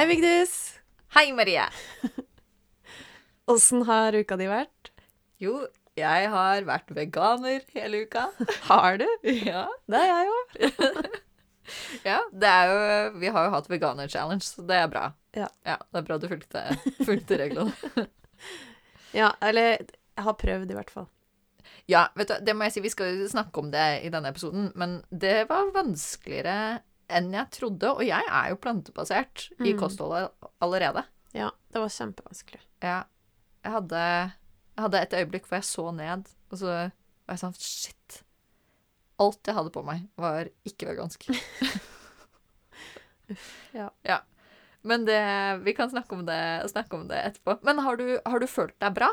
Hei, Vigdis. Hei, Marie. Åssen har uka di vært? Jo, jeg har vært veganer hele uka. Har du? Ja. Det er jeg òg. ja det er jo, vi har jo hatt veganer-challenge, så det er bra. Ja. Det er bra du fulgte, fulgte reglene. Ja, eller jeg har prøvd, i hvert fall. Ja, vet du, det må jeg si, vi skal jo snakke om det i denne episoden, men det var vanskeligere enn jeg trodde, og jeg er jo plantebasert i Mm. kostholdet allerede. Ja, det var kjempevanskelig. Ja. Jeg hadde, jeg hadde et øyeblikk hvor jeg så ned, og så var jeg sånn Shit. Alt jeg hadde på meg, var ikke vegansk. Ja. ja. Men det, vi kan snakke om det, snakke om det etterpå. Men har du, har du følt deg bra?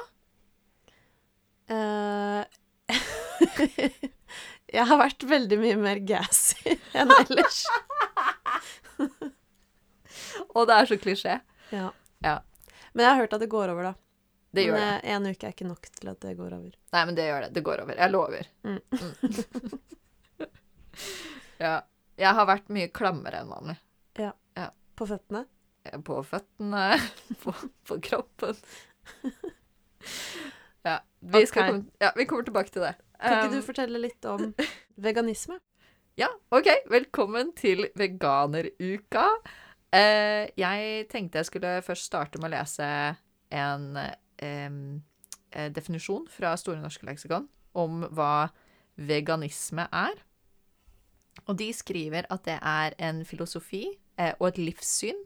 Eh, jeg har vært veldig mye mer gassy enn ellers. Og det er så klisjé. Ja. Ja. Men jeg har hørt at det går over, da. Det gjør men det. eh, en uke er ikke nok til at det går over. Nei, men det gjør det. Det går over. Jeg lover. Mm. Mm. ja. Jeg har vært mye klammere enn vanlig. På føttene. På føttene, på, på kroppen. Ja. Vi, skal komme, ja, vi kommer tilbake til det. Kan ikke Um, du fortelle litt om veganisme? Ja, OK. Velkommen til veganeruka. Eh, jeg tenkte jeg skulle først starte med å lese en eh, definisjon fra Store norske leksikon om hva veganisme er. Og de skriver at det er en filosofi eh, og et livssyn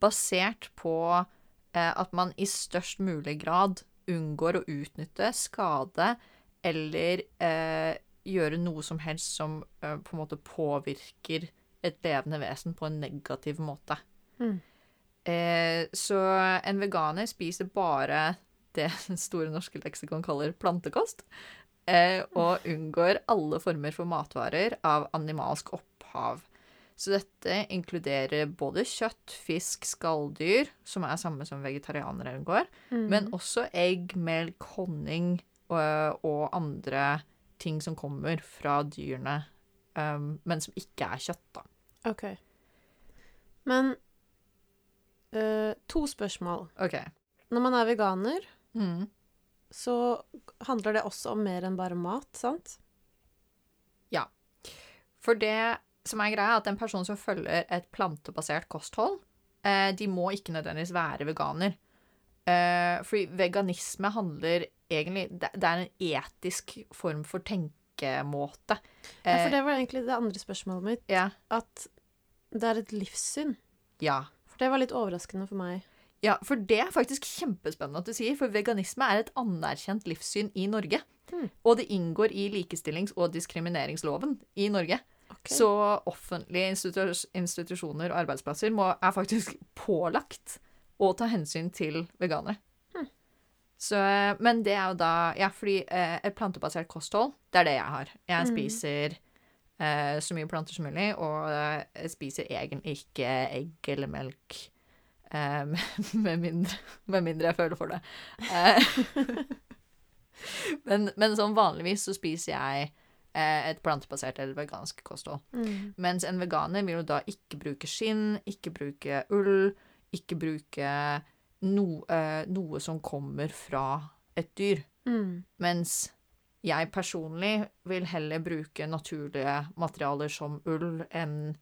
basert på eh, at man i størst mulig grad unngår å utnytte, skade eller eh, gjøre noe som helst som eh, på en måte påvirker et levende vesen på en negativ måte. Mm. Eh, så en veganer spiser bare det Store norske leksikon kaller plantekost, eh, og unngår alle former for matvarer av animalsk opphav. Så dette inkluderer både kjøtt, fisk, skalldyr, som er samme som vegetarianere unngår, Mm. men også egg, melk, honning og, og andre ting som kommer fra dyrene, um, men som ikke er kjøtt, da. OK. Men uh, to spørsmål. OK. Når man er veganer, Mm. så handler det også om mer enn bare mat, sant? Ja. For det som er greia, er at en person som følger et plantebasert kosthold, eh, de må ikke nødvendigvis være veganer. Eh, fordi veganisme handler egentlig Det, det er en etisk form for tenkemåte. Ja, Eh, for det var egentlig det andre spørsmålet mitt. Yeah. At det er et livssyn. ja. For det var litt overraskende for meg. Ja, for det er faktisk kjempespennende at du sier, for veganisme er et anerkjent livssyn i Norge. Hmm. Og det inngår i likestillings- og diskrimineringsloven i Norge. Okay. Så offentlige institus institusjoner og arbeidsplasser må, er faktisk pålagt å ta hensyn til veganere. Hmm. Så, men det er jo da Ja, fordi eh, et plantebasert kosthold, det er det jeg har. Jeg Mm. spiser eh, så mye planter som mulig, og eh, spiser egentlig ikke egg eller melk. Eh, med, mindre, med mindre jeg føler for det. Eh, men, men sånn vanligvis så spiser jeg eh, et plantebasert eller vegansk kosthold. Mm. Mens en veganer vil jo da ikke bruke skinn, ikke bruke ull, ikke bruke no, eh, noe som kommer fra et dyr. Mm. Mens jeg personlig vil heller bruke naturlige materialer som ull enn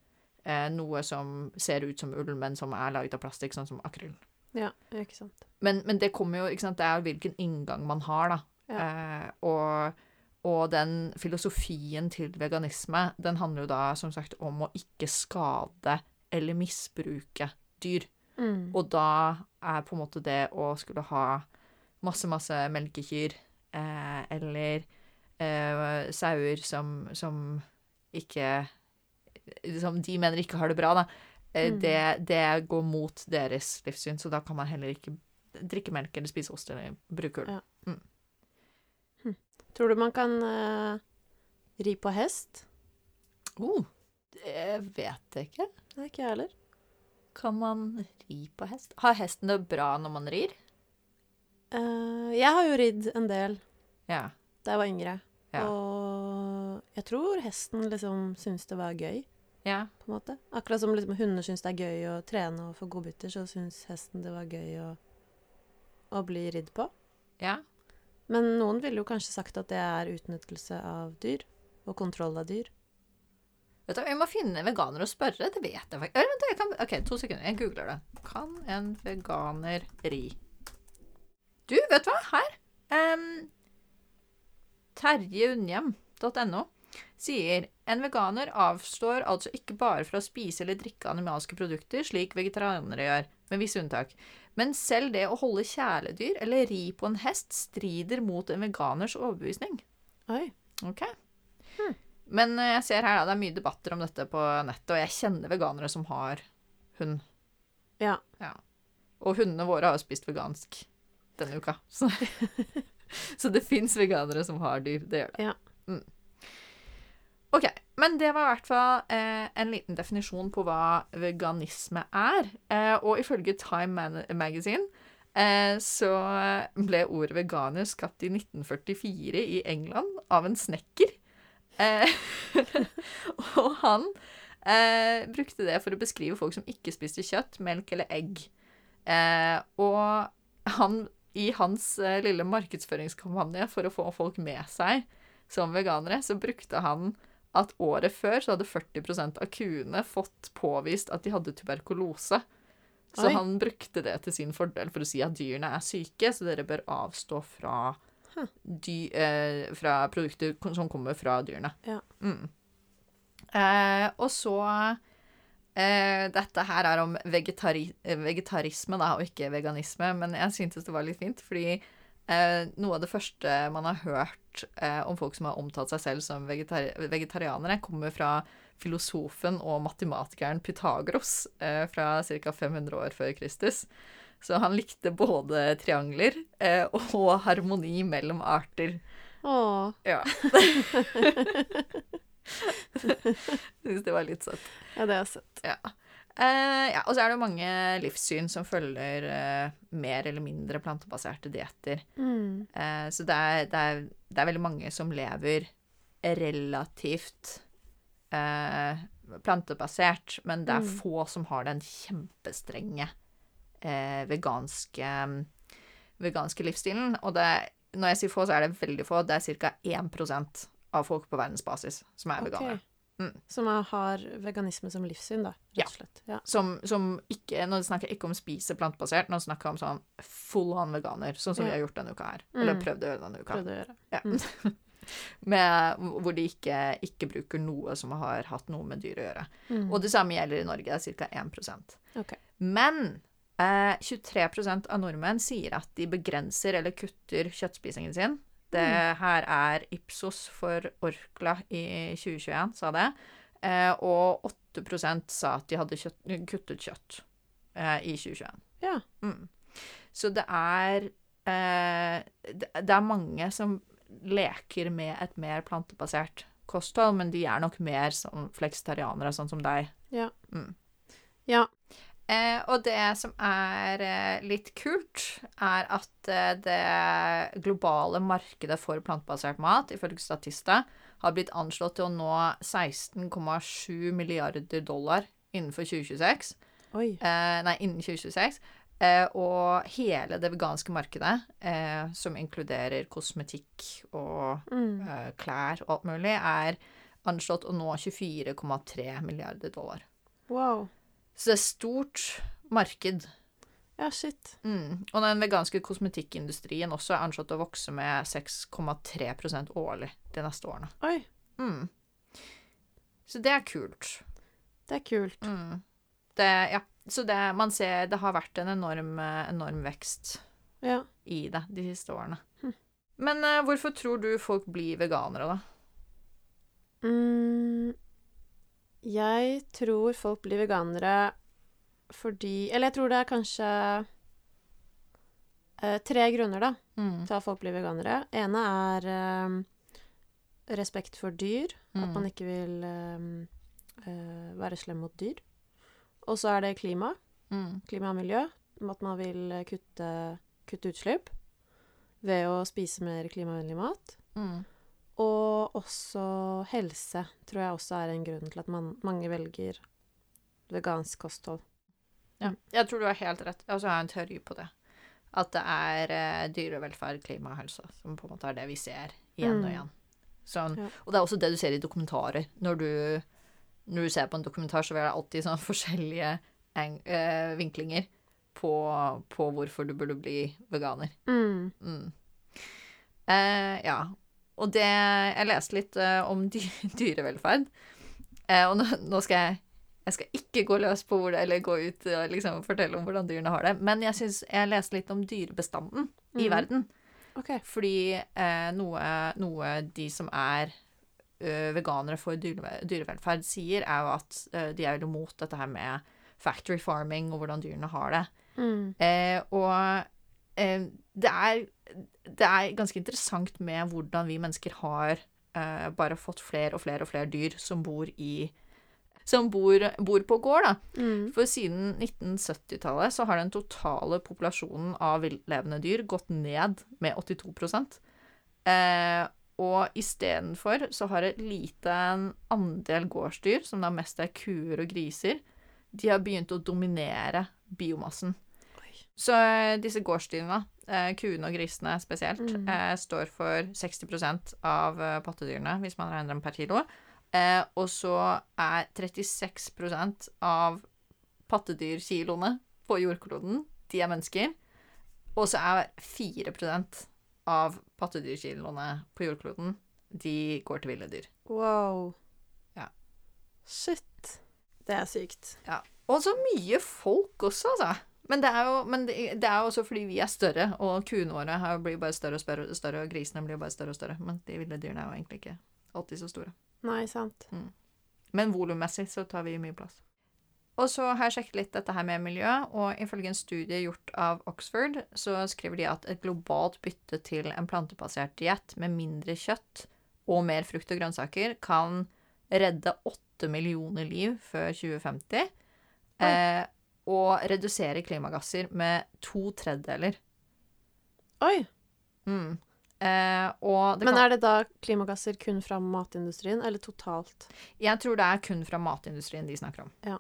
eh, noe som ser ut som ull, men som er laget av plastikk, sånn som akryl. Ja, ikke sant. Men, men det kommer jo, ikke sant, det er hvilken inngang man har, da. Eh, og, og den filosofien til veganisme, den handler jo da som sagt om å ikke skade eller misbruke dyr. Mm. Og da er på en måte det å skulle ha masse, masse melkekyr eh, eller eh, sauer som, som ikke Som de mener ikke har det bra, da. eh, Mm. det, det går mot deres livssyn, så da kan man heller ikke drikke melk eller spise ost eller bruke ull. Ja. Tror du man kan uh, ri på hest? Oh, det vet jeg ikke. Nei, ikke jeg heller. Kan man ri på hest? Har hesten det bra når man rir? Uh, jeg har jo ridd en del Ja. da jeg var yngre. Ja. Og jeg tror hesten liksom syns det var gøy, ja. på en måte. Akkurat som liksom hunder syns det er gøy å trene og få godbiter, så syns hesten det var gøy å, å bli ridd på. Ja. Men noen ville jo kanskje sagt at det er utnyttelse av dyr, og kontroll av dyr. Vet du, Vi må finne veganere og spørre. Det vet jeg faktisk. Eller, jeg kan, OK, to sekunder. Jeg googler det. Kan en veganer ri? Du, vet du hva? Her. Um, Terjeunhjem.no sier en veganer avstår altså ikke bare fra å spise eller drikke animalske produkter, slik vegetarianere gjør, med visse unntak. Men selv det å holde kjæledyr eller ri på en hest strider mot en veganers overbevisning. Oi. Ok. Men eh, jeg ser her at det er mye debatter om dette på nettet, og jeg kjenner veganere som har hund. Ja. Og hundene våre har jo spist vegansk denne uka. Så, så det fins veganere som har dyr. Det gjør det. Ja. Mm. OK. Men det var i hvert fall eh, en liten definisjon på hva veganisme er. Eh, og ifølge Time Magazine eh, så ble ordet veganer skapt i 1944 i England av en snekker. Eh, og han eh, brukte det for å beskrive folk som ikke spiste kjøtt, melk eller egg. Eh, og han, i hans eh, lille markedsføringskampanje for å få folk med seg som veganere, så brukte han at året før så hadde 40% av kuene fått påvist at de hadde tuberkulose. Så Oi. han brukte det til sin fordel for å si at dyrene er syke, så dere bør avstå fra. Dy, eh, fra produkter som kommer fra dyrene. Ja. Mm. Eh, og så eh, Dette her er om vegetari vegetarisme, da, og ikke veganisme, men jeg syntes det var litt fint, fordi eh, noe av det første man har hørt eh, om folk som har omtalt seg selv som vegetari vegetarianere, kommer fra filosofen og matematikeren Pythagoras eh, fra ca. 500 år før Kristus. Så han likte både triangler eh, og harmoni mellom arter. Åh. Ja. Syns det var litt søtt. Ja, det er søtt. Ja. Eh, ja, og så er det mange livssyn som følger eh, mer eller mindre plantebaserte dietter. Mm. Eh, så det er, det, er, det er veldig mange som lever relativt eh, plantebasert, men det er Mm. få som har den kjempestrenge eh, veganske, veganske livsstilen. Og det, når jeg sier få, så er det veldig få. Det er ca. 1% av folk på verdensbasis som er veganere. Mm. Som er- har veganisme som livssyn, da, Ja. rett og slett. Ja. Som, som ikke Nå snakker jeg ikke om spise plantebasert, nå snakker jeg om sånn full on veganer, sånn som vi har gjort denne uka her. Eller Mm. prøvd å gjøre denne uka. Prøvde å gjøre. Ja. Mm. med, hvor de ikke, ikke bruker noe som har hatt noe med dyr å gjøre. Mm. Og det samme gjelder i Norge, det er ca. 1 okay. Men eh, 23 av nordmenn sier at de begrenser eller kutter kjøttspisingen sin. Det Mm. her er Ipsos for Orkla i 2021, sa det. Eh, og 8 sa at de hadde kjøtt, kuttet kjøtt eh, i 2021. Ja. Mm. Så det er eh, det, det er mange som leker med et mer plantebasert kosthold, men de er nok mer sånn flekstarianere, sånn som deg. Ja. Mm. Ja. Eh, og det som er eh, litt kult, er at eh, det globale markedet for plantebasert mat, ifølge Statista, har blitt anslått til å nå 16,7 milliarder dollar innenfor 2026. Oi. Eh, nei, innen 2026. Eh, og hele det veganske markedet, eh, som inkluderer kosmetikk og Mm. eh, klær og alt mulig, er anslått å nå 24,3 milliarder dollar. Wow. Så det er stort marked. Ja, shit. Mm. Og den veganske kosmetikkindustrien også er anslått å vokse med 6,3% årlig de neste årene. Oi. Mm. Så det er kult. Det er kult. Mm. Det, ja. Så det, man ser det har vært en enorm, enorm vekst Ja. i det de siste årene. Hm. Men uh, hvorfor tror du folk blir veganere, da? Mm, jeg tror folk blir veganere fordi Eller jeg tror det er kanskje eh, tre grunner, da, Mm. til at folk blir veganere. ene er eh, respekt for dyr. At Mm. man ikke vil eh, eh, være slem mot dyr. Og så er det klima. Mm. Klima og miljø. At man vil kutte, kutte utslipp ved å spise mer klimavennlig mat. Mm. Og også helse tror jeg også er en grunn til at man, mange velger vegansk kosthold. Ja. Jeg tror du har helt rett. Jeg også har en teori på det. At det er eh, dyrevelferd, klima og helse som på en måte er det vi ser igjen og Mm. igjen. Sånn, Ja. Og det er også det du ser i dokumentarer. Når du, når du ser på en dokumentar, så vil det alltid sånn forskjellige eh, vinklinger på, på hvorfor du burde bli veganer. Mm. Mm. Eh, ja. Og det Jeg leste litt eh, om dy dyrevelferd. Eh, og nå, nå skal jeg Jeg skal ikke gå løs på hvor det Eller gå ut og liksom fortelle om hvordan dyrene har det. Men jeg syns jeg leste litt om dyrebestanden i Mhm. verden. Okay. Fordi eh, noe, noe de som er ø, veganere for dyre, dyrevelferd, sier, er jo at ø, de er jo imot dette her med factory farming og hvordan dyrene har det. Mm. Eh, og eh, det, er, det er ganske interessant med hvordan vi mennesker har uh, bare fått flere og flere og flere dyr som bor i som bor, bor på gård, da. Mm. For siden 1970-tallet så har den totale populasjonen av viltlevende dyr gått ned med 82 eh, Og istedenfor så har et liten andel gårdsdyr, som da mest er kuer og griser, de har begynt å dominere biomassen. Oi. Så eh, disse gårdsdyrene, eh, kuene og grisene spesielt, Mm. eh, står for 60% av eh, pattedyrene, hvis man regner dem per kilo. Eh, og så er 36% av pattedyrkiloene på jordkloden, de er mennesker. Og så er 4% av pattedyrkiloene på jordkloden, de går til ville dyr. Wow. Ja. Shit. Det er sykt. Og så mye folk også, altså. Men det er jo men det, det er også fordi vi er større, og kuene våre blir bare større og større, større, og grisene blir bare større og større. Men de ville dyrene er jo egentlig ikke alltid så store. Nei, sant. Men volummessig så tar vi mye plass. Og så har jeg sjekket litt dette her med miljø, og ifølge en studie gjort av Oxford, så skriver de at et globalt bytte til en plantebasert diett med mindre kjøtt og mer frukt og grønnsaker kan redde åtte millioner liv før 2050. Eh, og redusere klimagasser med to tredjedeler. Oi. Mm. Eh, Men kan, er det da klimagasser kun fra matindustrien, eller totalt? jeg tror det er kun fra matindustrien de snakker om. Ja.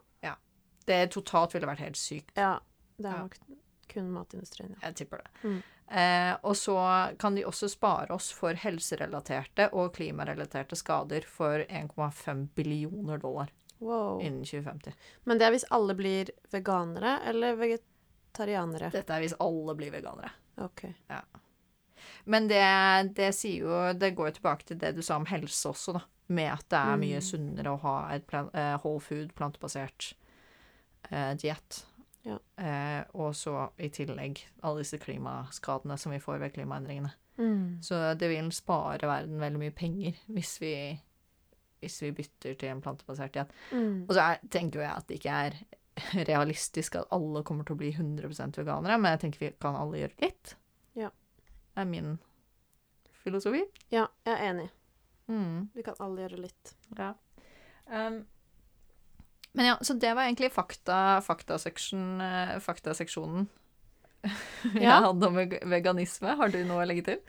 Det totalt ville vært helt sykt. Ja, det er Ja. kun matindustrien, ja. Jeg tipper det. Mm. Eh, og så kan de også spare oss for helserelaterte og klimarelaterte skader for 1,5 billioner dollar Wow. innen 2050. Men det er hvis alle blir veganere eller vegetarianere? Dette er hvis alle blir veganere. OK. Men det, det sier jo Det går jo tilbake til det du sa om helse også, da. Med at det er mye Mm. sunnere å ha et plan, uh, whole food, plantebasert uh, diett. Ja. Uh, og så i tillegg alle disse klimaskadene som vi får ved klimaendringene. Mm. Så det vil spare verden veldig mye penger hvis vi, hvis vi bytter til en plantebasert igjen. Mm. Og så er, tenker jo jeg at det ikke er realistisk at alle kommer til å bli 100% veganere, men jeg tenker vi kan alle gjøre litt. Ja. Det er min filosofi. Ja, jeg er enig. Mm, Vi kan alle gjøre litt. ja. Um, men ja, så det var egentlig fakta, faktaseksjon, eh, faktaseksjonen jeg Ja. hadde om veganisme. Har du noe å legge til?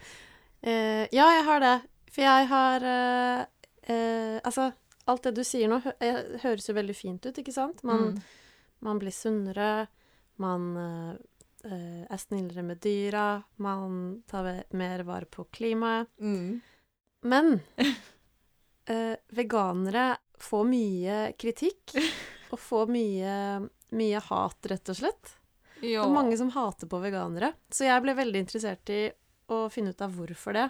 Uh, ja, jeg har det. For jeg har eh, eh, Altså, alt det du sier nå, hø eh, høres jo veldig fint ut, ikke sant? Man, Mm. man blir sunnere, man eh, eh, er snillere med dyra, man tar mer vare på klimaet. Mm. Men eh, veganere får mye kritikk, og får mye, mye hat, rett og slett. Jo. Det er mange som hater på veganere. Så jeg ble veldig interessert i å finne ut av hvorfor det.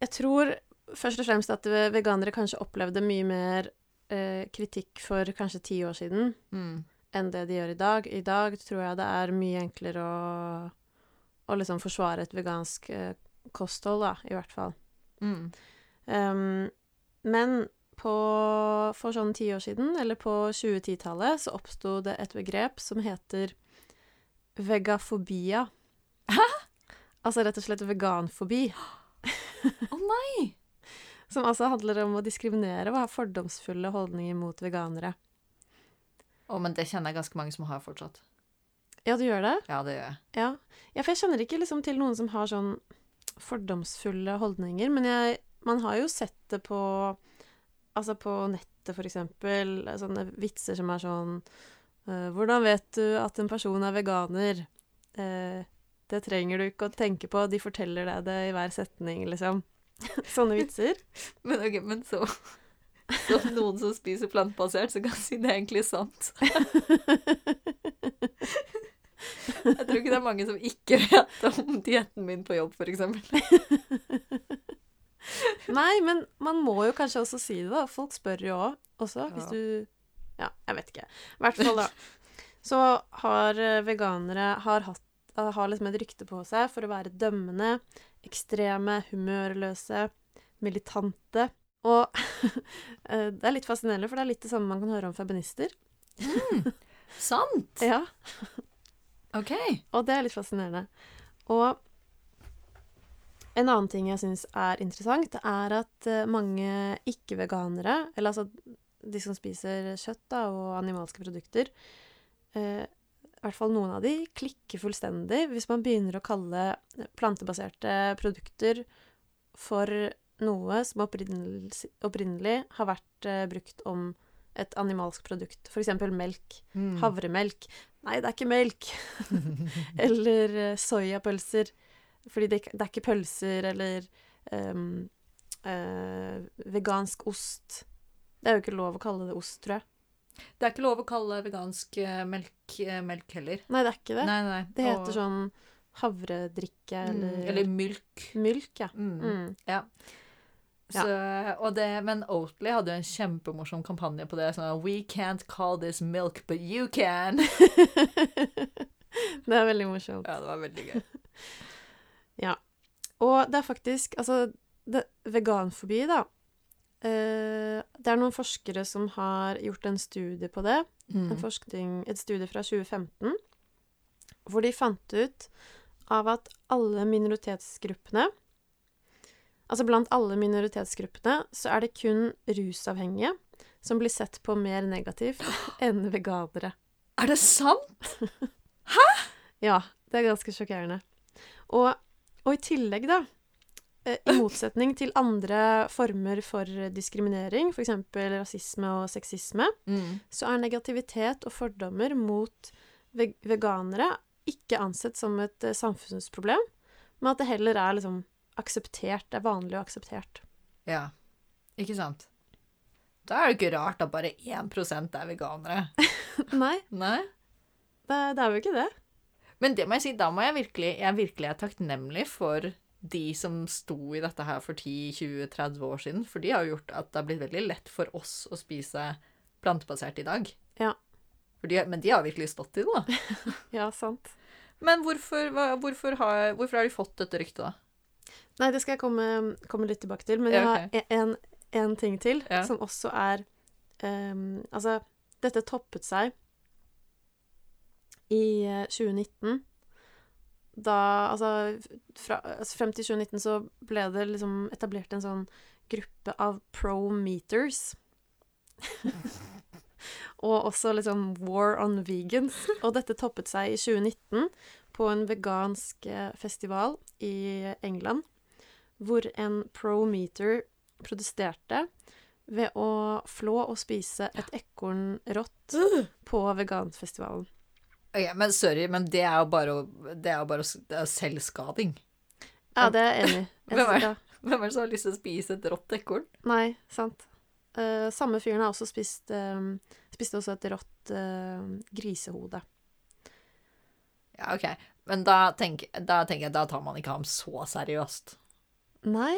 Jeg tror først og fremst at veganere kanskje opplevde mye mer eh, kritikk for kanskje ti år siden Mm. enn det de gjør i dag. I dag tror jeg det er mye enklere å, å liksom forsvare et vegansk eh, kosthold, da, i hvert fall. Mm. Um, men på, for sånn ti år siden, eller på 2010-tallet, så oppsto det et begrep som heter vegafobia. Hæ? Altså rett og slett veganfobi. Å nei! Som altså handler om å diskriminere og ha fordomsfulle holdninger mot veganere. Å, men det kjenner jeg ganske mange som har fortsatt. Ja, du gjør det? Ja, det gjør jeg. Ja. ja, for jeg kjenner ikke liksom til noen som har sånn fordomsfulle holdninger, men jeg, man har jo sett det på Altså på nettet, for eksempel, sånne vitser som er sånn eh, Hvordan vet du at en person er veganer? Eh, det trenger du ikke å tenke på, de forteller deg det i hver setning, liksom. Sånne vitser. Men ok, men så Så noen som spiser plantebasert, så kan si det er egentlig sant. Jeg tror ikke det er mange som ikke vet om dietten min på jobb, f.eks. Nei, men man må jo kanskje også si det, da. Folk spør jo òg, også, hvis du Ja, jeg vet ikke. I hvert fall, da. Så har eh, veganere har, hatt, har liksom et rykte på seg for å være dømmende, ekstreme, humørløse, militante. Og eh, det er litt fascinerende, for det er litt det samme man kan høre om feminister. Sant! Ja, OK. Og det er litt fascinerende. Og en annen ting jeg syns er interessant, er at eh, mange ikke-veganere, eller altså de som spiser kjøtt da, og animalske produkter, eh, i hvert fall noen av de, klikker fullstendig hvis man begynner å kalle plantebaserte produkter for noe som opprinnelig, opprinnelig har vært uh, brukt om et animalsk produkt. Eksempel melk. Mm. Havremelk. Nei, det er ikke melk. eller uh, soyapølser. Fordi det, det er ikke pølser eller um, uh, vegansk ost. Det er jo ikke lov å kalle det ost, tror jeg. Det er ikke lov å kalle vegansk eh, melk eh, melk heller. Nei, det er ikke det. Nei, nei. Det heter Og- sånn havredrikke Mm, eller, Eller mylk. Mylk, ja. Mm. Mm. Ja. Så, og det, men Oatly hadde jo en kjempemorsom kampanje på det. Sånn We can't call this milk, but you can. det er veldig morsomt. Ja, det var veldig gøy. Og det er faktisk Altså, det, veganfobi, da. Eh, det er noen forskere som har gjort en studie på det. Mm. en forskning, et studie fra 2015, hvor de fant ut av at alle minoritetsgruppene Altså blant alle minoritetsgruppene så er det kun rusavhengige som blir sett på mer negativt enn veganere. Er det sant? Hæ?! Ja, det er ganske sjokkerende. Og, og i tillegg, da, i motsetning til andre former for diskriminering, f.eks. rasisme og sexisme, Mm. så er negativitet og fordommer mot veg veganere ikke ansett som et uh, samfunnsproblem, men at det heller er liksom akseptert. Det er vanlig og akseptert. Ja. Ikke sant? Da er det ikke rart at bare 1% er veganere. Nei, Nei? det, det er jo ikke det. Men det må jeg si, da må jeg virkelig Jeg virkelig er takknemlig for de som sto i dette her for 10-20-30 år siden. For de har jo gjort at det har blitt veldig lett for oss å spise plantebasert i dag. Ja. For de, men de har virkelig stått i det, da. Ja, sant. Men hvorfor, hvorfor, har, hvorfor har de fått dette ryktet, da? Nei, det skal jeg komme, komme litt tilbake til, men Ja, jeg har en, en ting til, Ja. som også er um, Altså, dette toppet seg i eh, 2019. Da Altså, fra, altså frem til 2019 så ble det liksom etablert en sånn gruppe av pro-meters. Og også liksom War on Vegans. Og dette toppet seg i 2019 på en vegansk eh, festival i England, hvor en pro-meter protesterte ved å flå og spise et ekorn rått på veganfestivalen. Ok, men sorry, men det er jo bare, det er jo bare det er selvskading. Ja, det er jeg enig i. Hvem? Hvem er det som har lyst til å spise et rått ekorn? Nei, sant. Uh, samme fyren har også spist uh, Spiste også et rått uh, grisehode. Ja, OK. Men da, tenk, da tenker jeg da tar man ikke ham så seriøst. Nei.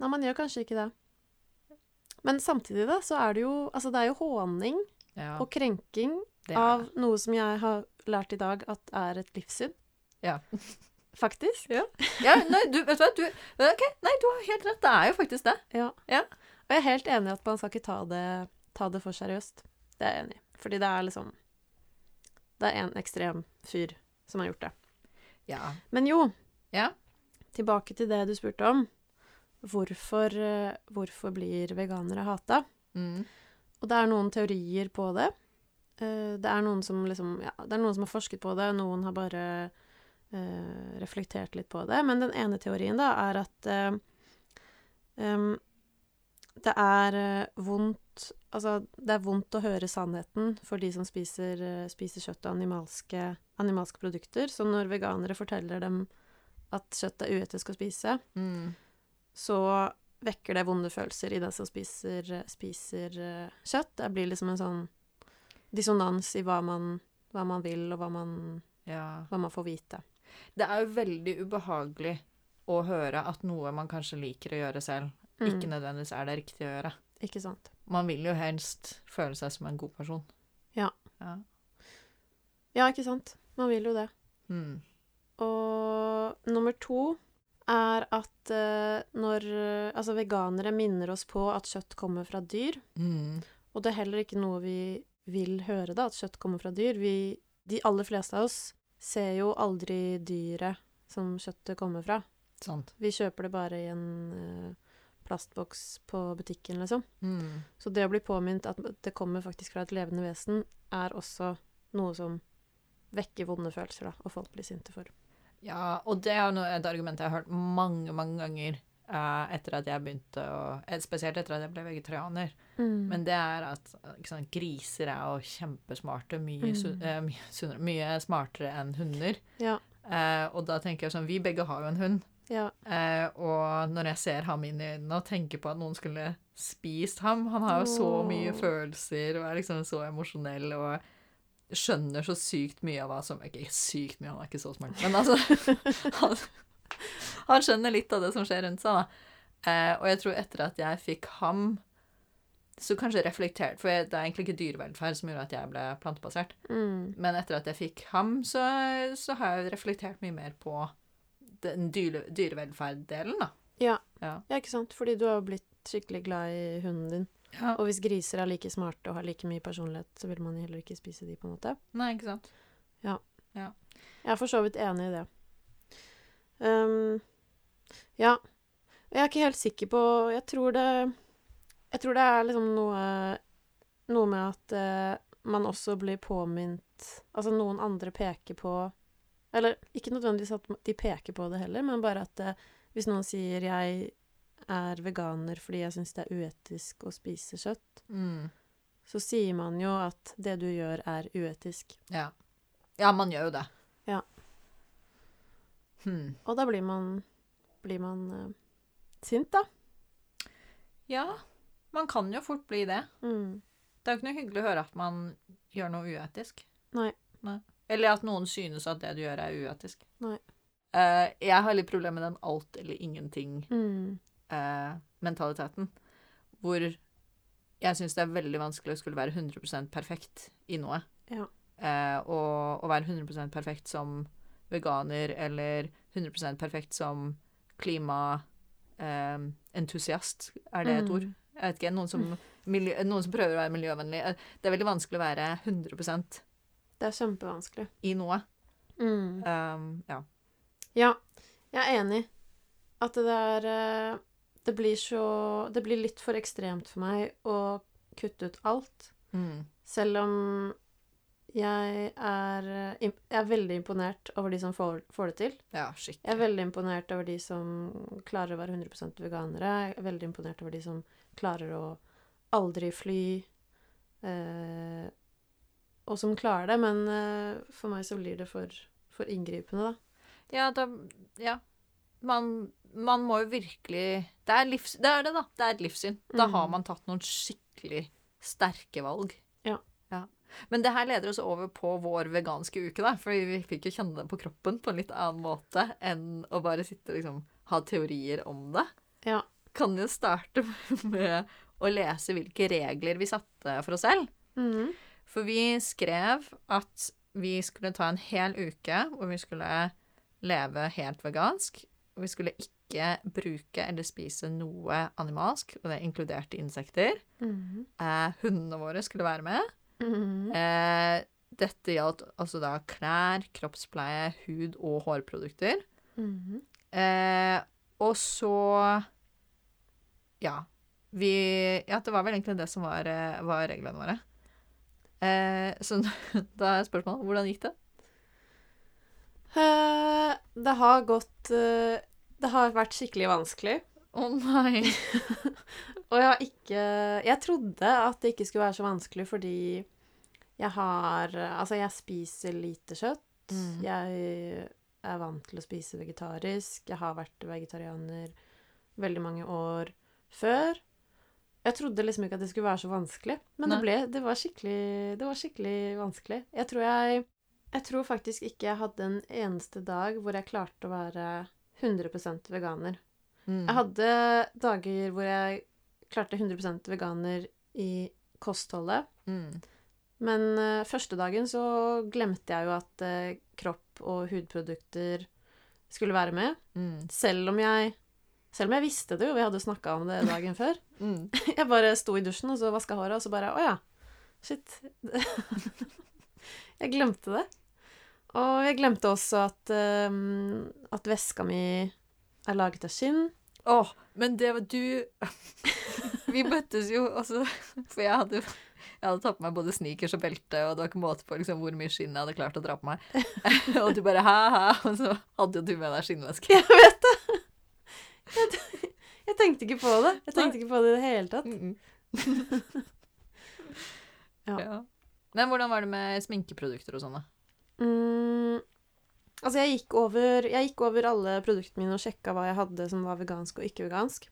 Nei, man gjør kanskje ikke det. Men samtidig, da, så er det jo Altså, det er jo håning Ja, og krenking av noe som jeg har lært i dag at er et livssyn. Ja. Faktisk. Ja, nei, du, vet du hva? Du, okay, nei, du har helt rett. Det er jo faktisk det. Ja. Ja. Og jeg er helt enig i at man skal ikke ta det, ta det for seriøst. Det er jeg enig i. Fordi det er liksom Det er en ekstrem fyr som har gjort det. Ja. Men jo, Ja. tilbake til det du spurte om. Hvorfor, eh, hvorfor blir veganere hata? Mm. Og det er noen teorier på det. Eh, Det er noen som liksom Ja, det er noen som har forsket på det, noen har bare uh, reflektert litt på det. Men den ene teorien, da, er at uh, um, det er vondt Altså, det er vondt å høre sannheten for de som spiser, spiser kjøtt og animalske, animalske produkter. Så når veganere forteller dem at kjøtt er uetisk å spise, Mm. så vekker det vonde følelser i den som spiser, spiser kjøtt. Det blir liksom en sånn dissonans i hva man, hva man vil, og hva man, ja. hva man får vite. Det er jo veldig ubehagelig å høre at noe man kanskje liker å gjøre selv, ikke Mm, nødvendigvis er det riktige å gjøre. ikke sant. Man vil jo helst føle seg som en god person. Ja. Ja. Ja, ikke sant. Man vil jo det. Mm. Og nummer to er at uh, når Altså, veganere minner oss på at kjøtt kommer fra dyr. Mm. Og det er heller ikke noe vi vil høre, da, at kjøtt kommer fra dyr. Vi, de aller fleste av oss ser jo aldri dyret som kjøttet kommer fra. Sant. Vi kjøper det bare i en eh, plastboks på butikken, liksom. Mm. Så det å bli påminnet at det kommer faktisk fra et levende vesen, er også noe som vekker vonde følelser, da, og folk blir sinte for. Ja, og det er et argument jeg har hørt mange, mange ganger etter at jeg begynte å eh, Spesielt etter at jeg ble vegetarianer. Men Men det er at eh, sant, griser er jo kjempesmarte. Mye, Mm. eh, mye, sunnere, mye smartere enn hunder. ja, Uh, og da tenker jeg sånn Vi begge har jo en hund. ja, Uh, og når jeg ser ham inn i øynene og tenker på at noen skulle spist ham Han har jo så mye følelser og er liksom så emosjonell og skjønner så sykt mye av hva som Ikke sykt mye, han er ikke så smart, men altså han, skjønner litt av det som skjer rundt seg, da. Eh, og jeg tror etter at jeg fikk ham så kanskje reflektert, for jeg, det er egentlig ikke dyrevelferd som gjorde at jeg ble plantebasert. mm, Men etter at jeg fikk ham, så, så har jeg reflektert mye mer på den dyre, dyrevelferddelen, da. ja. Ja. ja, ikke sant. Fordi du har jo blitt skikkelig glad i hunden din. Ja. Og hvis griser er like smarte og har like mye personlighet, så vil man heller ikke spise de, på en måte. Nei, ikke sant. Ja. Jeg er for så vidt enig i det. Um, ja. Jeg er ikke helt sikker på Jeg tror det Jeg tror det er liksom noe Noe med at eh, man også blir påminnet Altså noen andre peker på Eller ikke nødvendigvis at de peker på det heller, men bare at eh, hvis noen sier 'jeg er veganer fordi jeg syns det er uetisk å spise kjøtt', Mm. så sier man jo at det du gjør, er uetisk. Ja. ja, man gjør jo det. Ja. Hmm. Og da blir man Blir man uh, sint, da. Ja, man kan jo fort bli det. Mm. Det er jo ikke noe hyggelig å høre at man gjør noe uetisk. Nei. Eller at noen synes at det du gjør, er uetisk. Nei. Uh, jeg har litt problemer med den alt eller ingenting-mentaliteten. Mm. hvor jeg syns det er veldig vanskelig å skulle være 100% perfekt i noe. Ja. Uh, og å være 100% perfekt som veganer eller 100% perfekt som klimaentusiast. er det et Mm. ord? Jeg vet ikke. Noen som, miljø, noen som prøver å være miljøvennlig. Eh, Det er veldig vanskelig å være 100% Det er kjempevanskelig. i noe. Mm. Um, ja. Ja, jeg er enig. At det er eh, Det blir så Det blir litt for ekstremt for meg å kutte ut alt. Mm. Selv om jeg er eh, Jeg er veldig imponert over de som får, får det til. ja, skikkelig. Jeg er veldig imponert over de som klarer å være 100 veganere. Jeg er veldig imponert over de som klarer å aldri fly. Eh, og som klarer det, men eh, for meg så blir det for, for inngripende, da. Ja, da Ja. Man, man må jo virkelig det er, livs, det er det, da. Det er et livssyn. Da har Mm. man tatt noen skikkelig sterke valg. Men det her leder oss over på vår veganske uke, da. For vi fikk jo kjenne det på kroppen på en litt annen måte enn å bare sitte og liksom ha teorier om det. Ja. Kan jo starte med å lese hvilke regler vi satte for oss selv. Mm. For vi skrev at vi skulle ta en hel uke hvor vi skulle leve helt vegansk. Og vi skulle ikke bruke eller spise noe animalsk, og det er inkludert insekter. Mm. Eh, hundene våre skulle være med. Mhm. Eh, dette gjaldt altså da klær, kroppspleie, hud- og hårprodukter. Mhm. Eh, og så Ja. Vi Ja, det var vel egentlig det som var, eh, var reglene våre. Eh, så da er spørsmålet hvordan gikk det? Uh, det har gått uh, Det har vært skikkelig vanskelig. Å nei. Og jeg har ikke Jeg trodde at det ikke skulle være så vanskelig fordi jeg har Altså, jeg spiser lite kjøtt. Mm. Jeg er vant til å spise vegetarisk. Jeg har vært vegetarianer veldig mange år før. Jeg trodde liksom ikke at det skulle være så vanskelig, men det ble Det var Det var skikkelig vanskelig. Jeg tror jeg Jeg tror faktisk ikke jeg hadde en eneste dag hvor jeg klarte å være 100% veganer. Mm. Jeg hadde dager hvor jeg klarte 100% veganer i kostholdet. Mm. Men uh, første dagen så glemte jeg jo at uh, kropp og hudprodukter skulle være med. Mm. Selv om jeg selv om jeg visste det jo, vi hadde snakka om det dagen før. Mm. Jeg bare sto i dusjen og så vaska håret, og så bare Å ja. Shit. jeg glemte det. Og jeg glemte også at, eh, at veska mi er laget av skinn. Åh, men det var du Vi møttes jo også, For jeg hadde jeg hadde tatt på meg både sneakers og belte, og det var ikke måte på liksom, hvor mye skinn jeg hadde klart å dra på meg. og du bare hæ-hæ, og så hadde jo du med deg skinnveske. Jeg vet det! Jeg, jeg tenkte ikke på det. Jeg tenkte ikke på det i det hele tatt. Mm Ja. ja. Men hvordan var det med sminkeprodukter og sånn, da? Mm, altså, jeg gikk, over, jeg gikk over alle produktene mine og sjekka hva jeg hadde som var vegansk og ikke vegansk.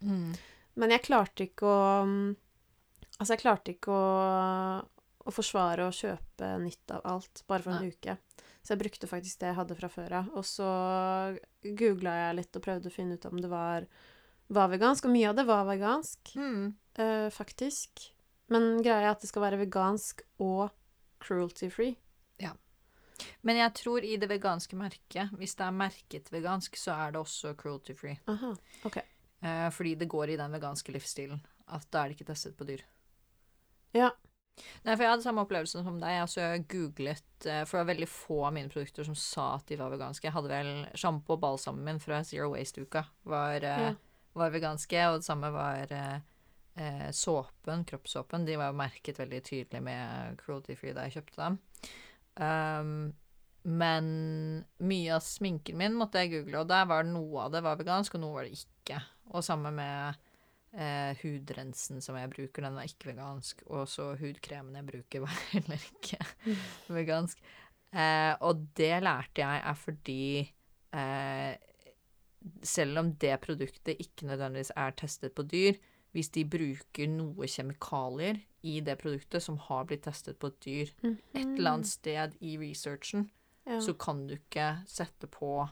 Men jeg klarte ikke å Altså, jeg klarte ikke å, å forsvare å kjøpe nytt av alt bare for en Nei. uke. Så jeg brukte faktisk det jeg hadde fra før av. Og så googla jeg litt og prøvde å finne ut om det var, var vegansk. Og mye av det var vegansk, Mm. eh, faktisk. Men greia er at det skal være vegansk og cruelty-free. Ja. Men jeg tror i det veganske merket, hvis det er merket vegansk, så er det også cruelty free. Aha, ok. Eh, fordi det går i den veganske livsstilen. At da er det ikke testet på dyr. Ja. Nei, for jeg hadde samme opplevelse som deg. Altså, jeg googlet eh, For det var veldig få av mine produkter som sa at de var veganske. Jeg hadde vel sjampo og balsamen min fra Zero Waste-uka var, eh, Ja. var veganske, og det samme var eh, såpen, kroppssåpen. De var merket veldig tydelig med cruelty free da jeg kjøpte dem. Um, men mye av sminken min måtte jeg google, og der var noe av det var vegansk, og noe var det ikke. Og samme med eh, hudrensen som jeg bruker, den var ikke vegansk. Og så hudkremen jeg bruker, var heller ikke vegansk. Eh, og det lærte jeg er fordi eh, selv om det produktet ikke nødvendigvis er testet på dyr, hvis de bruker noe kjemikalier i det produktet som har blitt testet på et dyr et eller annet sted i researchen, Ja. så kan du ikke sette på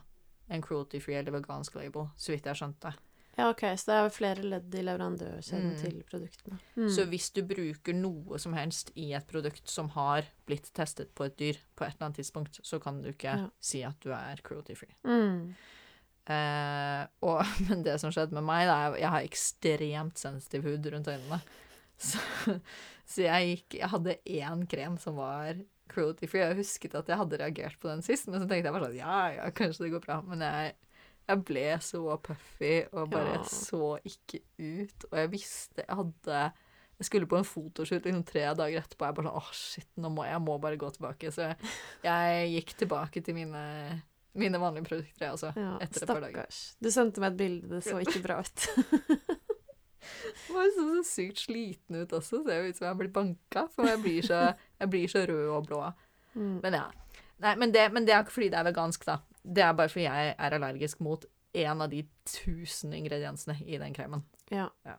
en cruelty-free eller vegansk label, så vidt jeg har skjønt det. Ja, ok, så det er flere ledd i leverandørkjeden Mm. til produktene. Mm. Så hvis du bruker noe som helst i et produkt som har blitt testet på et dyr på et eller annet tidspunkt, så kan du ikke Ja. si at du er cruelty-free. mm. Eh, og, men det som skjedde med meg, da, er jeg har ekstremt sensitiv hud rundt øynene. Så, så jeg gikk Jeg hadde én krem som var cruelty free. Jeg husket at jeg hadde reagert på den sist, men så tenkte jeg bare sånn Ja, ja, kanskje det går bra. Men jeg, jeg ble så puffy og bare Ja. så ikke ut. Og jeg visste Jeg hadde Jeg skulle på en fotoshoot liksom tre dager etterpå. Jeg bare sånn Åh, shit, nå må jeg må bare gå tilbake. Så jeg, jeg gikk tilbake til mine, mine vanlige produkter, også. ja, etter et par dager. stakkars. Du sendte meg et bilde, det så ikke bra ut. Jeg var så, så sykt sliten ut også. Ser jo ut som jeg har blitt banka. For jeg blir så, jeg blir så rød og blå. Mm. Men ja. Nei, men det, men det er ikke fordi det er vegansk, da. Det er bare fordi jeg er allergisk mot en av de tusen ingrediensene i den kremen. Ja. Ja.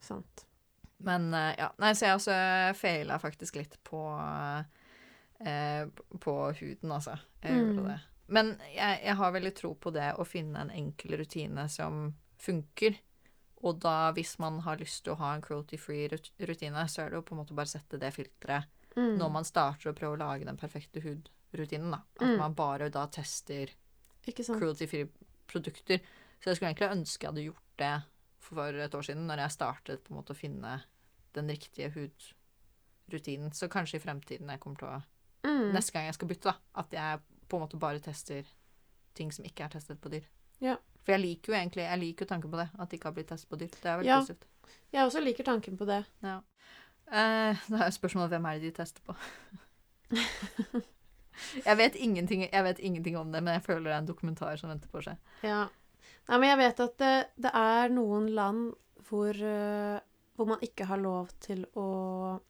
Sant. Men eh, ja. Nei, så jeg også feila faktisk litt på eh, På huden, altså. Jeg Mm. gjorde det. Men jeg, jeg har veldig tro på det å finne en enkel rutine som funker. Og da, hvis man har lyst til å ha en cruelty-free rutine, så er det jo på en måte bare sette det filteret Mm. når man starter å prøve å lage den perfekte hudrutinen, da. At Mm. man bare da tester cruelty-free produkter. Så jeg skulle egentlig ønske jeg hadde gjort det for et år siden, når jeg startet på en måte å finne den riktige hudrutinen. Så kanskje i fremtiden jeg kommer til å Mm. Neste gang jeg skal bytte, da. At jeg på en måte bare tester ting som ikke er testet på dyr. Ja. For jeg liker jo egentlig jeg liker jo tanken på det. At det ikke har blitt testet på dyr. Det er veldig Ja. positivt. Jeg også liker tanken på det. Ja. Eh, da er spørsmålet hvem er det de tester på. jeg, vet ingenting, jeg vet ingenting om det, men jeg føler det er en dokumentar som venter på seg. Ja. Nei, men jeg vet at det, det er noen land hvor, eh, hvor man ikke har lov til å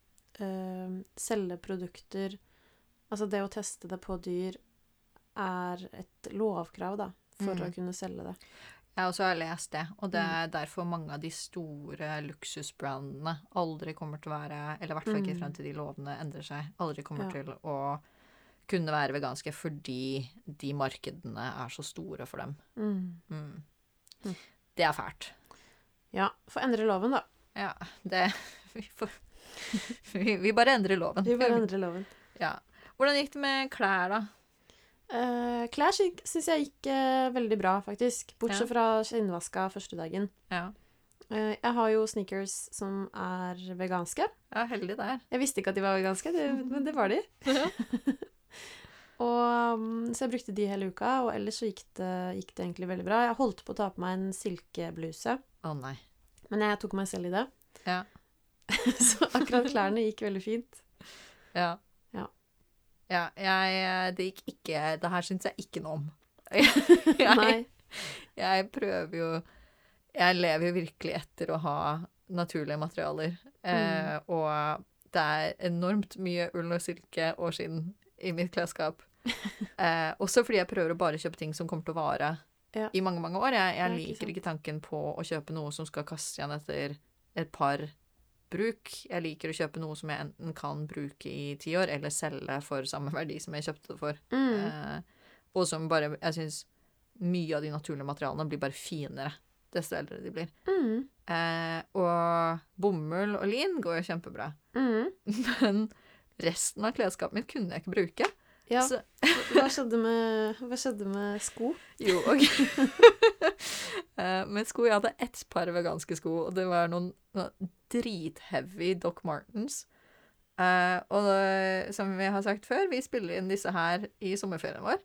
eh, selge produkter Altså det å teste det på dyr er et lovkrav, da, for Mm. å kunne selge det. Jeg også har lest det, og det er derfor mange av de store luksusbrandene aldri kommer til å være, eller i hvert fall ikke Mm. frem til de lovene endrer seg, aldri kommer Ja. til å kunne være veganske fordi de markedene er så store for dem. Mm. Mm. Mm. Det er fælt. Ja, få endre loven, da. Ja, det Vi, får, vi, vi bare endrer loven. Vi bare endrer loven. Ja. Hvordan gikk det med klær, da? Uh, klær syns jeg gikk uh, veldig bra, faktisk. Bortsett Ja. fra skinnvaska første dagen. Ja, Uh, jeg har jo sneakers som er veganske. ja heldig der. Jeg visste ikke at de var veganske, det, men det var de. og, um, så jeg brukte de hele uka, og ellers så gikk det, gikk det egentlig veldig bra. Jeg holdt på å ta på meg en silkebluse, Å nei. men jeg tok meg selv i det. Ja. så akkurat klærne gikk veldig fint. Ja. Ja. Ja, jeg Det gikk ikke Det her syns jeg ikke noe om. jeg, Nei. jeg prøver jo Jeg lever jo virkelig etter å ha naturlige materialer. Eh, og det er enormt mye ull og silke og skinn i mitt klesskap. Eh, også fordi jeg prøver å bare kjøpe ting som kommer til å vare Ja. i mange, mange år. Jeg, jeg liker ikke tanken på å kjøpe noe som skal kastes igjen etter et par bruk. Jeg liker å kjøpe noe som jeg enten kan bruke i ti år, eller selge for samme verdi som jeg kjøpte det for. Mm. Eh, og som bare Jeg syns mye av de naturlige materialene blir bare finere desto eldre de blir. Mm. Eh, og bomull og lin går jo kjempebra. Mm. Men resten av klesskapet mitt kunne jeg ikke bruke. Ja, Så, hva skjedde, med, hva skjedde med sko? jo, ok. eh, med sko Jeg hadde ett par veganske sko, og det var noen, noen dritheavy Doc Martens. Uh, og det, som vi har sagt før, vi spiller inn disse her i sommerferien vår,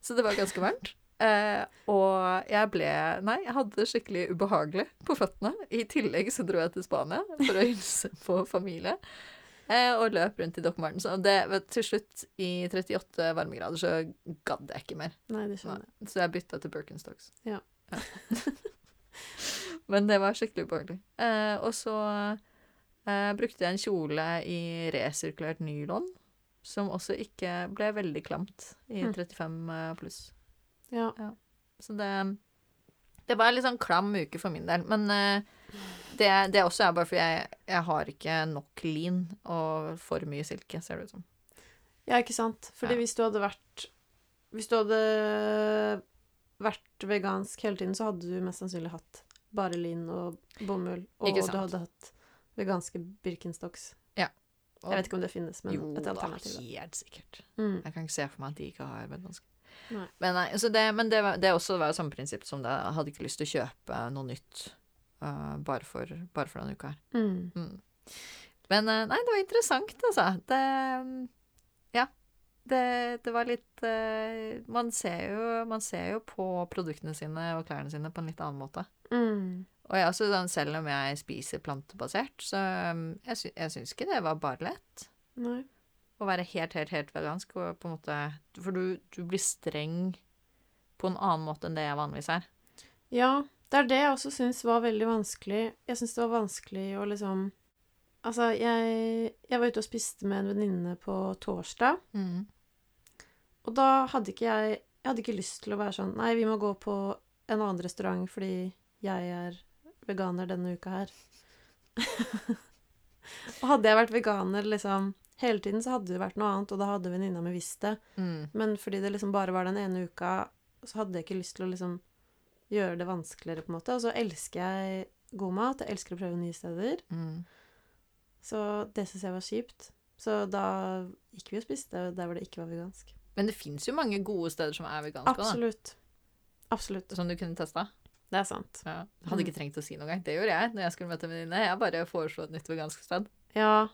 så det var ganske varmt. Uh, og jeg ble Nei, jeg hadde det skikkelig ubehagelig på føttene. I tillegg så dro jeg til Spania for å hilse på familie. Eh, og løp rundt i Doc Martens. Og det, til slutt, i 38 varmegrader, så gadd jeg ikke mer. Nei, det skjønner jeg. Så jeg bytta til Birkenstocks. Ja. Ja. Men det var skikkelig ubehagelig. Eh, og så eh, brukte jeg en kjole i resirkulert nylon, som også ikke ble veldig klamt i Hm. 35 pluss. Ja. Så det Det var en litt sånn klam uke for min del. Men eh, det, det også er bare fordi jeg, jeg har ikke nok lin og for mye silke, ser det ut som. Ja, ikke sant? Fordi Ja. hvis du hadde vært Hvis du hadde vært vegansk hele tiden, så hadde du mest sannsynlig hatt bare lin og bomull, og du hadde hatt veganske Birkenstocks. Og, Jeg vet ikke om det finnes, men jo et alternativ. da. helt sikkert. Mm. Jeg kan ikke se for meg at de ikke har vegansk. Nei. Men, nei, det, men det også var jo samme prinsipp som det. Jeg hadde ikke lyst til å kjøpe noe nytt eh, bare, for, bare for denne uka her. Mm. Mm. Men uh, nei, det var interessant, altså. Det Ja. Det, det var litt uh, man, ser jo, man ser jo på produktene sine og klærne sine på en litt annen måte. Mm. Og jeg også, sånn, selv om jeg spiser plantebasert, så um, jeg, sy jeg syns ikke det var bare lett Nei. å være helt, helt, helt vegansk. Og på en måte, for du, du blir streng på en annen måte enn det jeg vanligvis er. Ja, det er det jeg også syns var veldig vanskelig. Jeg syns det var vanskelig å liksom Altså, jeg, jeg var ute og spiste med en venninne på torsdag, Mm. og da hadde ikke jeg Jeg hadde ikke lyst til å være sånn Nei, vi må gå på en annen restaurant fordi jeg er veganer denne uka her. og hadde jeg vært veganer liksom hele tiden, så hadde det vært noe annet, og da hadde venninna mi visst det. Mm. Men fordi det liksom bare var den ene uka, så hadde jeg ikke lyst til å liksom gjøre det vanskeligere, på en måte. Og så elsker jeg god mat, jeg elsker å prøve nye steder. Mm. Så det syns jeg var kjipt. Så da gikk vi og spiste der hvor det ikke var vegansk. Men det fins jo mange gode steder som er veganske Absolutt. Absolutt. Absolutt. som du kunne testa. Det er sant. Ja. Hadde ikke trengt å si noe engang. Det gjorde jeg når jeg skulle møte en venninne. Jeg bare foreslo et nytt vegansk sted. Ja.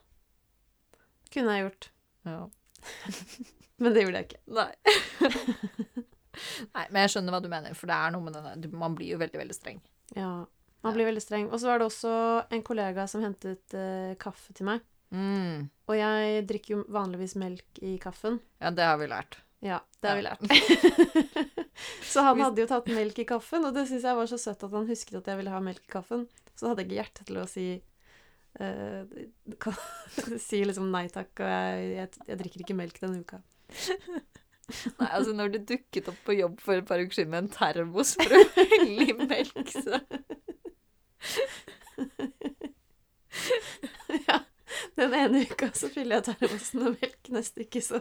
Kunne jeg gjort. Ja. Men det gjorde jeg ikke. Nei. Nei, men jeg skjønner hva du mener, for det er noe med denne Man blir jo veldig, veldig streng. Ja. Man blir veldig streng. Og så var det også en kollega som hentet uh, kaffe til meg. Mm. Og jeg drikker jo vanligvis melk i kaffen. Ja, det har vi lært. Ja, det har vi lært. så han hadde jo tatt melk i kaffen, og det syns jeg var så søtt at han husket at jeg ville ha melk i kaffen. Så hadde jeg ikke hjerte til å si uh, Si liksom nei takk, og jeg, jeg, jeg drikker ikke melk denne uka. Nei, altså Når du dukket opp på jobb for et par uker siden med en termos for å helle i melk, så ja. Den ene uka så fyller jeg termosen med melk, neste uke så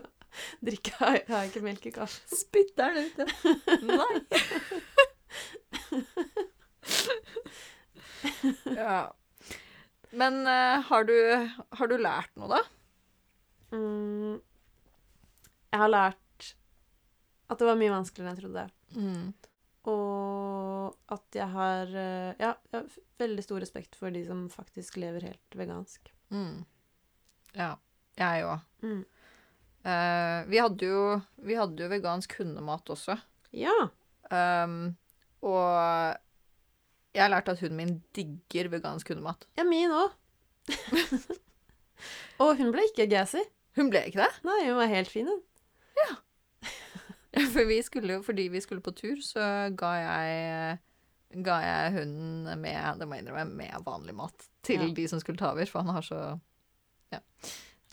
drikker jeg, har jeg ikke melk i kaffen. spytter den ut ja. Nei. ja. Men uh, har, du, har du lært noe, da? Mm, jeg har lært at det var mye vanskeligere enn jeg trodde. Mm. Og at jeg har eh, ja, jeg har veldig stor respekt for de som faktisk lever helt vegansk. Mm. Ja. Jeg òg. Mm. Eh, vi, hadde jo, vi hadde jo vegansk hundemat også. Ja. Um, og jeg har lært at hunden min digger vegansk hundemat. Ja, min òg. og hun ble ikke gassy. Hun ble ikke det. Nei, hun var helt fin, hun. For vi skulle fordi vi skulle på tur, så ga jeg, ga jeg hunden med, innrømme, med vanlig mat til Ja. de som skulle ta over, for han har så Ja.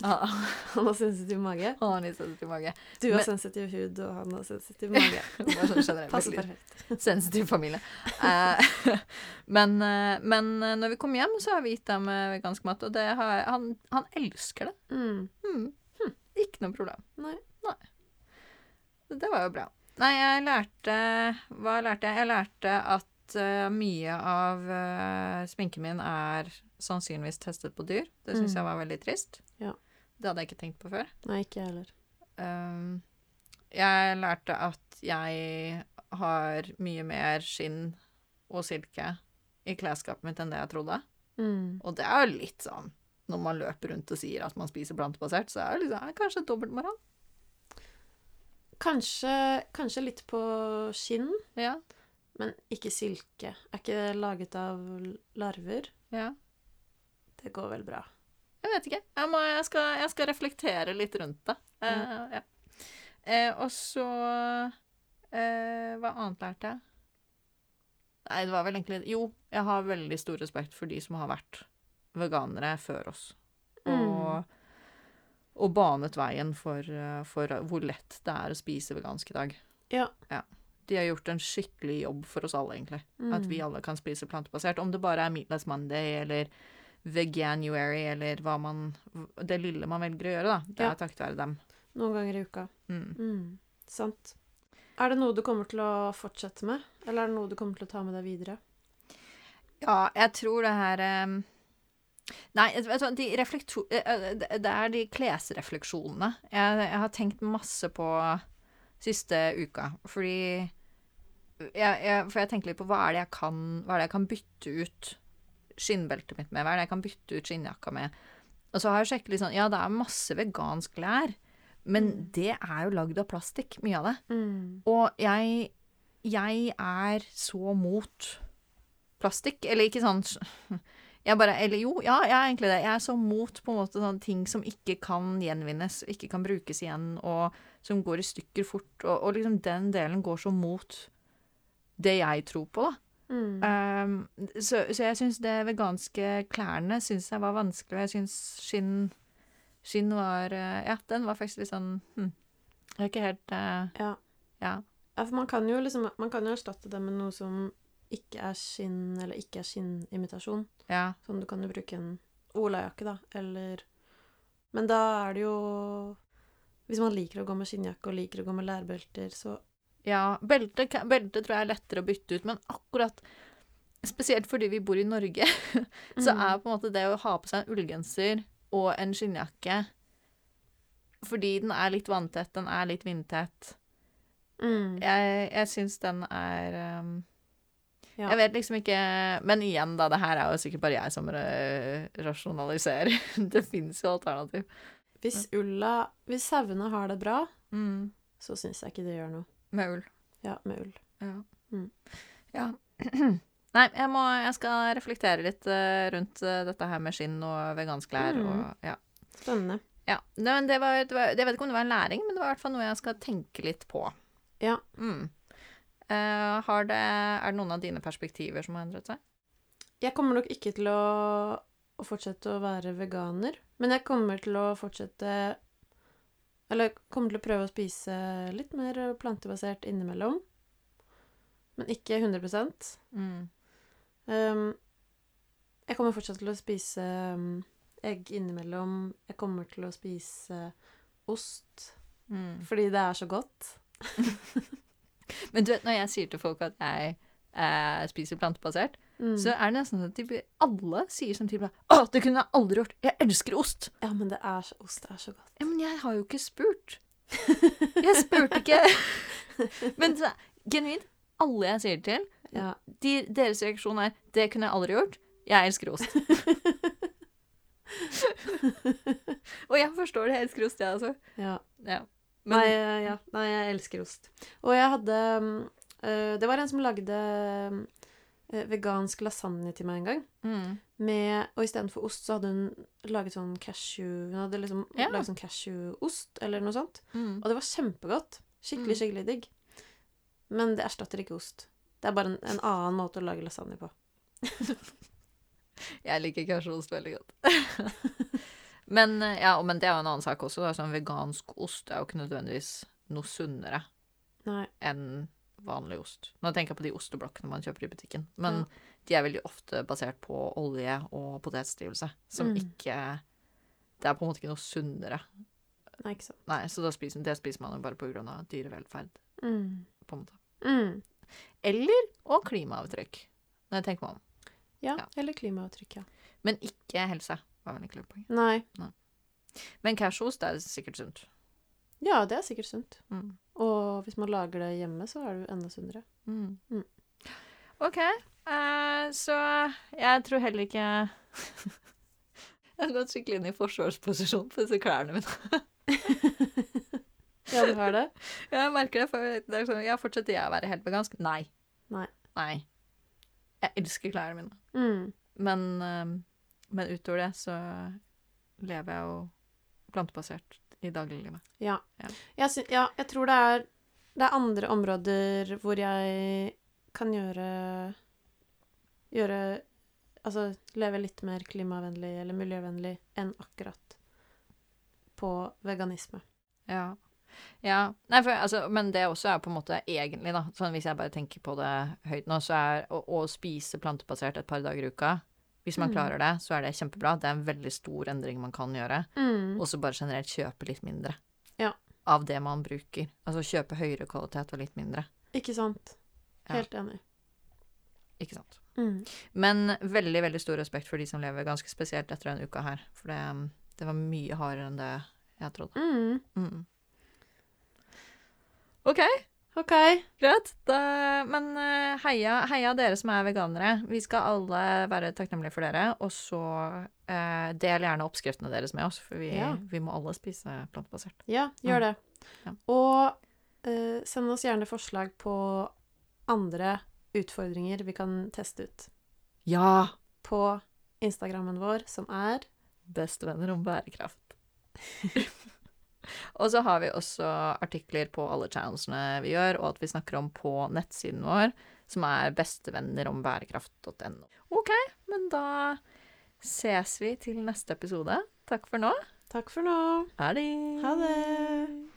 Han Han har sensitiv mage. han har litt sensitiv mage. Du har Men- sensitiv hud, og han har sensitiv mage. Sånn. Passer perfekt. sensitiv familie. Eh, men, eh, men eh, når vi kom hjem, så har vi gitt eh, vegansk mat, og det har, han, han elsker det. Mm. Mm. Hm. Ikke noe problem. Nei. Så Det var jo bra. Nei, jeg lærte Hva lærte jeg? Jeg lærte at uh, mye av uh, sminken min er sannsynligvis testet på dyr. Det syns Mm. jeg var veldig trist. Ja. Det hadde jeg ikke tenkt på før. Nei, ikke jeg heller. Um, jeg lærte at jeg har mye mer skinn og silke i klesskapet mitt enn det jeg trodde. Mm. Og det er jo litt sånn når man løper rundt og sier at man spiser plantebasert, så er det liksom, kanskje dobbeltmoral. Kanskje, kanskje litt på skinn, Ja. men ikke silke. Er ikke det laget av larver? ja. Det går vel bra. Jeg vet ikke. Jeg, må, jeg, skal, jeg skal reflektere litt rundt det. Eh, ja. uh, og så uh, Hva annet lærte jeg? Nei, det var vel egentlig Jo, jeg har veldig stor respekt for de som har vært veganere før oss. Og, og banet veien for, eh, for hvor lett det er å spise vegansk i dag. Ja. De har gjort en skikkelig jobb for oss alle, egentlig. Mm. At vi alle kan spise plantebasert. Om det bare er Meatless Monday eller Veganuary eller hva man Det lille man velger å gjøre, da. Det Ja. er takket være dem. Noen ganger i uka. Mm. Mm. Sant. Er det noe du kommer til å fortsette med, eller er det noe du kommer til å ta med deg videre? Ja, jeg tror det her em, Nei, de eh, eh, det er de klesrefleksjonene jeg, jeg har tenkt masse på siste uka. Fordi jeg, jeg, For jeg tenker litt på hva er det jeg kan, hva er det jeg kan bytte ut skinnbeltet mitt med? Hva er det jeg kan bytte ut skinnjakka med? Og så har jeg sjekket litt sånn Ja, det er masse vegansk lær, men Mm. det er jo lagd av plastikk, mye av det. Mm. Og jeg, jeg er så mot plastikk. Eller ikke sånn jeg bare, Eller jo, ja, jeg er egentlig det. Jeg er så mot på en måte sånne ting som ikke kan gjenvinnes, ikke kan brukes igjen, og som går i stykker fort. Og, og liksom den delen går så mot det jeg tror på, da. Mm. Um, så, så jeg syns det veganske klærne syns jeg var vanskelig, og jeg syns skinn Skinn var eh, Ja, den var faktisk litt sånn hm. Jeg er ikke helt uh, Ja. Ja. for man kan jo liksom Man kan jo erstatte det med noe som ikke er skinn, eller ikke er skinnimitasjon. Ja. Sånn du kan jo bruke en olajakke, da, eller Men da er det jo Hvis man liker å gå med skinnjakke og liker å gå med lærbelter, så Ja, belte, belte tror jeg er lettere å bytte ut, men akkurat Spesielt fordi vi bor i Norge, så Mm. er på en måte det å ha på seg en ullgenser og en skinnjakke Fordi den er litt vanntett, den er litt vindtett mm. Jeg, jeg syns den er um, Ja. Jeg vet liksom ikke Men igjen, da, det her er jo sikkert bare jeg som rasjonaliserer. det fins jo alternativ. Hvis ulla Hvis sauene har det bra, Mm. så syns jeg ikke det gjør noe. Med ull. Ja, med ull. Ja. Mm. ja. Nei, jeg, må, jeg skal reflektere litt eh, rundt eh, dette her med skinn og vegansk klær Mm. og ja. Spennende. ja. Nei, men det var, det var Jeg vet ikke om det var en læring, men det var i hvert fall noe jeg skal tenke litt på. Ja. Mm. Har det, er det noen av dine perspektiver som har endret seg? Jeg kommer nok ikke til å, å fortsette å være veganer, men jeg kommer til å fortsette Eller kommer til å prøve å spise litt mer plantebasert innimellom. Men ikke 100 Mm. um, Jeg kommer fortsatt til å spise um, egg innimellom. Jeg kommer til å spise ost Mm. fordi det er så godt. Men du vet, når jeg sier til folk at jeg eh, spiser plantebasert, Mm. så er det nesten sånn at de, alle sier samtidig bare 'Å, det kunne jeg aldri gjort! Jeg elsker ost!' Ja, men det er ost er så godt. Ja, men jeg har jo ikke spurt. Jeg spurte ikke. Men så, genuint, alle jeg sier til, Ja. de, deres reaksjon er 'Det kunne jeg aldri gjort'. Jeg elsker ost. Og jeg forstår det. Jeg elsker ost, jeg altså. ja. Ja. Men, Nei, eh, ja. Nei, jeg elsker ost. Og jeg hadde eh, Det var en som lagde eh, vegansk lasagne til meg en gang. mm, Med, og istedenfor ost så hadde hun laget sånn cashew Hun hadde liksom Ja. laget sånn cashewost eller noe sånt. mm. Og det var kjempegodt. Skikkelig, Mm. skikkelig digg. Men det erstatter ikke ost. Det er bare en, en annen måte å lage lasagne på. Jeg liker cashewost veldig godt. men, eh, ja, men det er jo en annen sak også. Da. Sånn vegansk ost er jo ikke nødvendigvis noe sunnere enn vanlig ost. Nå tenker jeg på de osteblokkene man kjøper i butikken. Men Ja. de er veldig ofte basert på olje og potetstivelse, som Mm. ikke Det er på en måte ikke noe sunnere. Nei, ikke sant. Nei, så spiser, det spiser man jo bare på grunn av dyrevelferd, Mm. på en måte. Mm. Eller og klimaavtrykk, når jeg tenker meg om. Ja, Ja. eller klimaavtrykk, ja. Men ikke helse, var vel egentlig poenget. Nei. Men cashewost er sikkert sunt. Ja, det er sikkert sunt. Mm. Og hvis man lager det hjemme, så er det jo enda sunnere. Mm. Mm. OK, Uh, så jeg tror heller ikke Jeg har gått skikkelig inn i forsvarsposisjon på disse klærne mine. Ja, du har det? Jeg merker det, for det sånn, ja, fortsetter jeg å være helt vegansk? Nei. Nei. Nei. Jeg elsker klærne mine. Mm. Men, eh, men utover det så lever jeg jo plantebasert i dagliglivet. Ja. Ja. Jeg, sy ja, jeg tror det er, det er andre områder hvor jeg kan gjøre Gjøre Altså leve litt mer klimavennlig eller miljøvennlig enn akkurat på veganisme. Ja. Ja. Nei, for, altså, men det også er på en måte egentlig, da. Sånn hvis jeg bare tenker på det høyt nå, så er å, å spise plantebasert et par dager i uka Hvis man Mm. klarer det, så er det kjempebra. Det er en veldig stor endring man kan gjøre. Mm. Og så bare generelt kjøpe litt mindre. Ja. Av det man bruker. Altså kjøpe høyere kvalitet og litt mindre. Ikke sant? Ja. Helt enig. Ikke sant. Mm. Men veldig, veldig stor respekt for de som lever ganske spesielt etter denne uka her. For det, det var mye hardere enn det jeg trodde. Mm. Mm. OK, OK. greit. Men eh, heia, heia dere som er veganere. Vi skal alle være takknemlige for dere. Og så eh, del gjerne oppskriftene deres med oss, for vi, Ja. vi må alle spise plantebasert. Ja, gjør Mm. det. Ja. Og eh, send oss gjerne forslag på andre utfordringer vi kan teste ut Ja! på Instagrammen vår, som er Bestevenner om bærekraft. og så har vi også artikler på alle channelsene vi gjør, og at vi snakker om på nettsiden vår, som er bestevennerombærekraft.no. OK, men da ses vi til neste episode. Takk for nå. Takk for nå. Ha det. Ha det.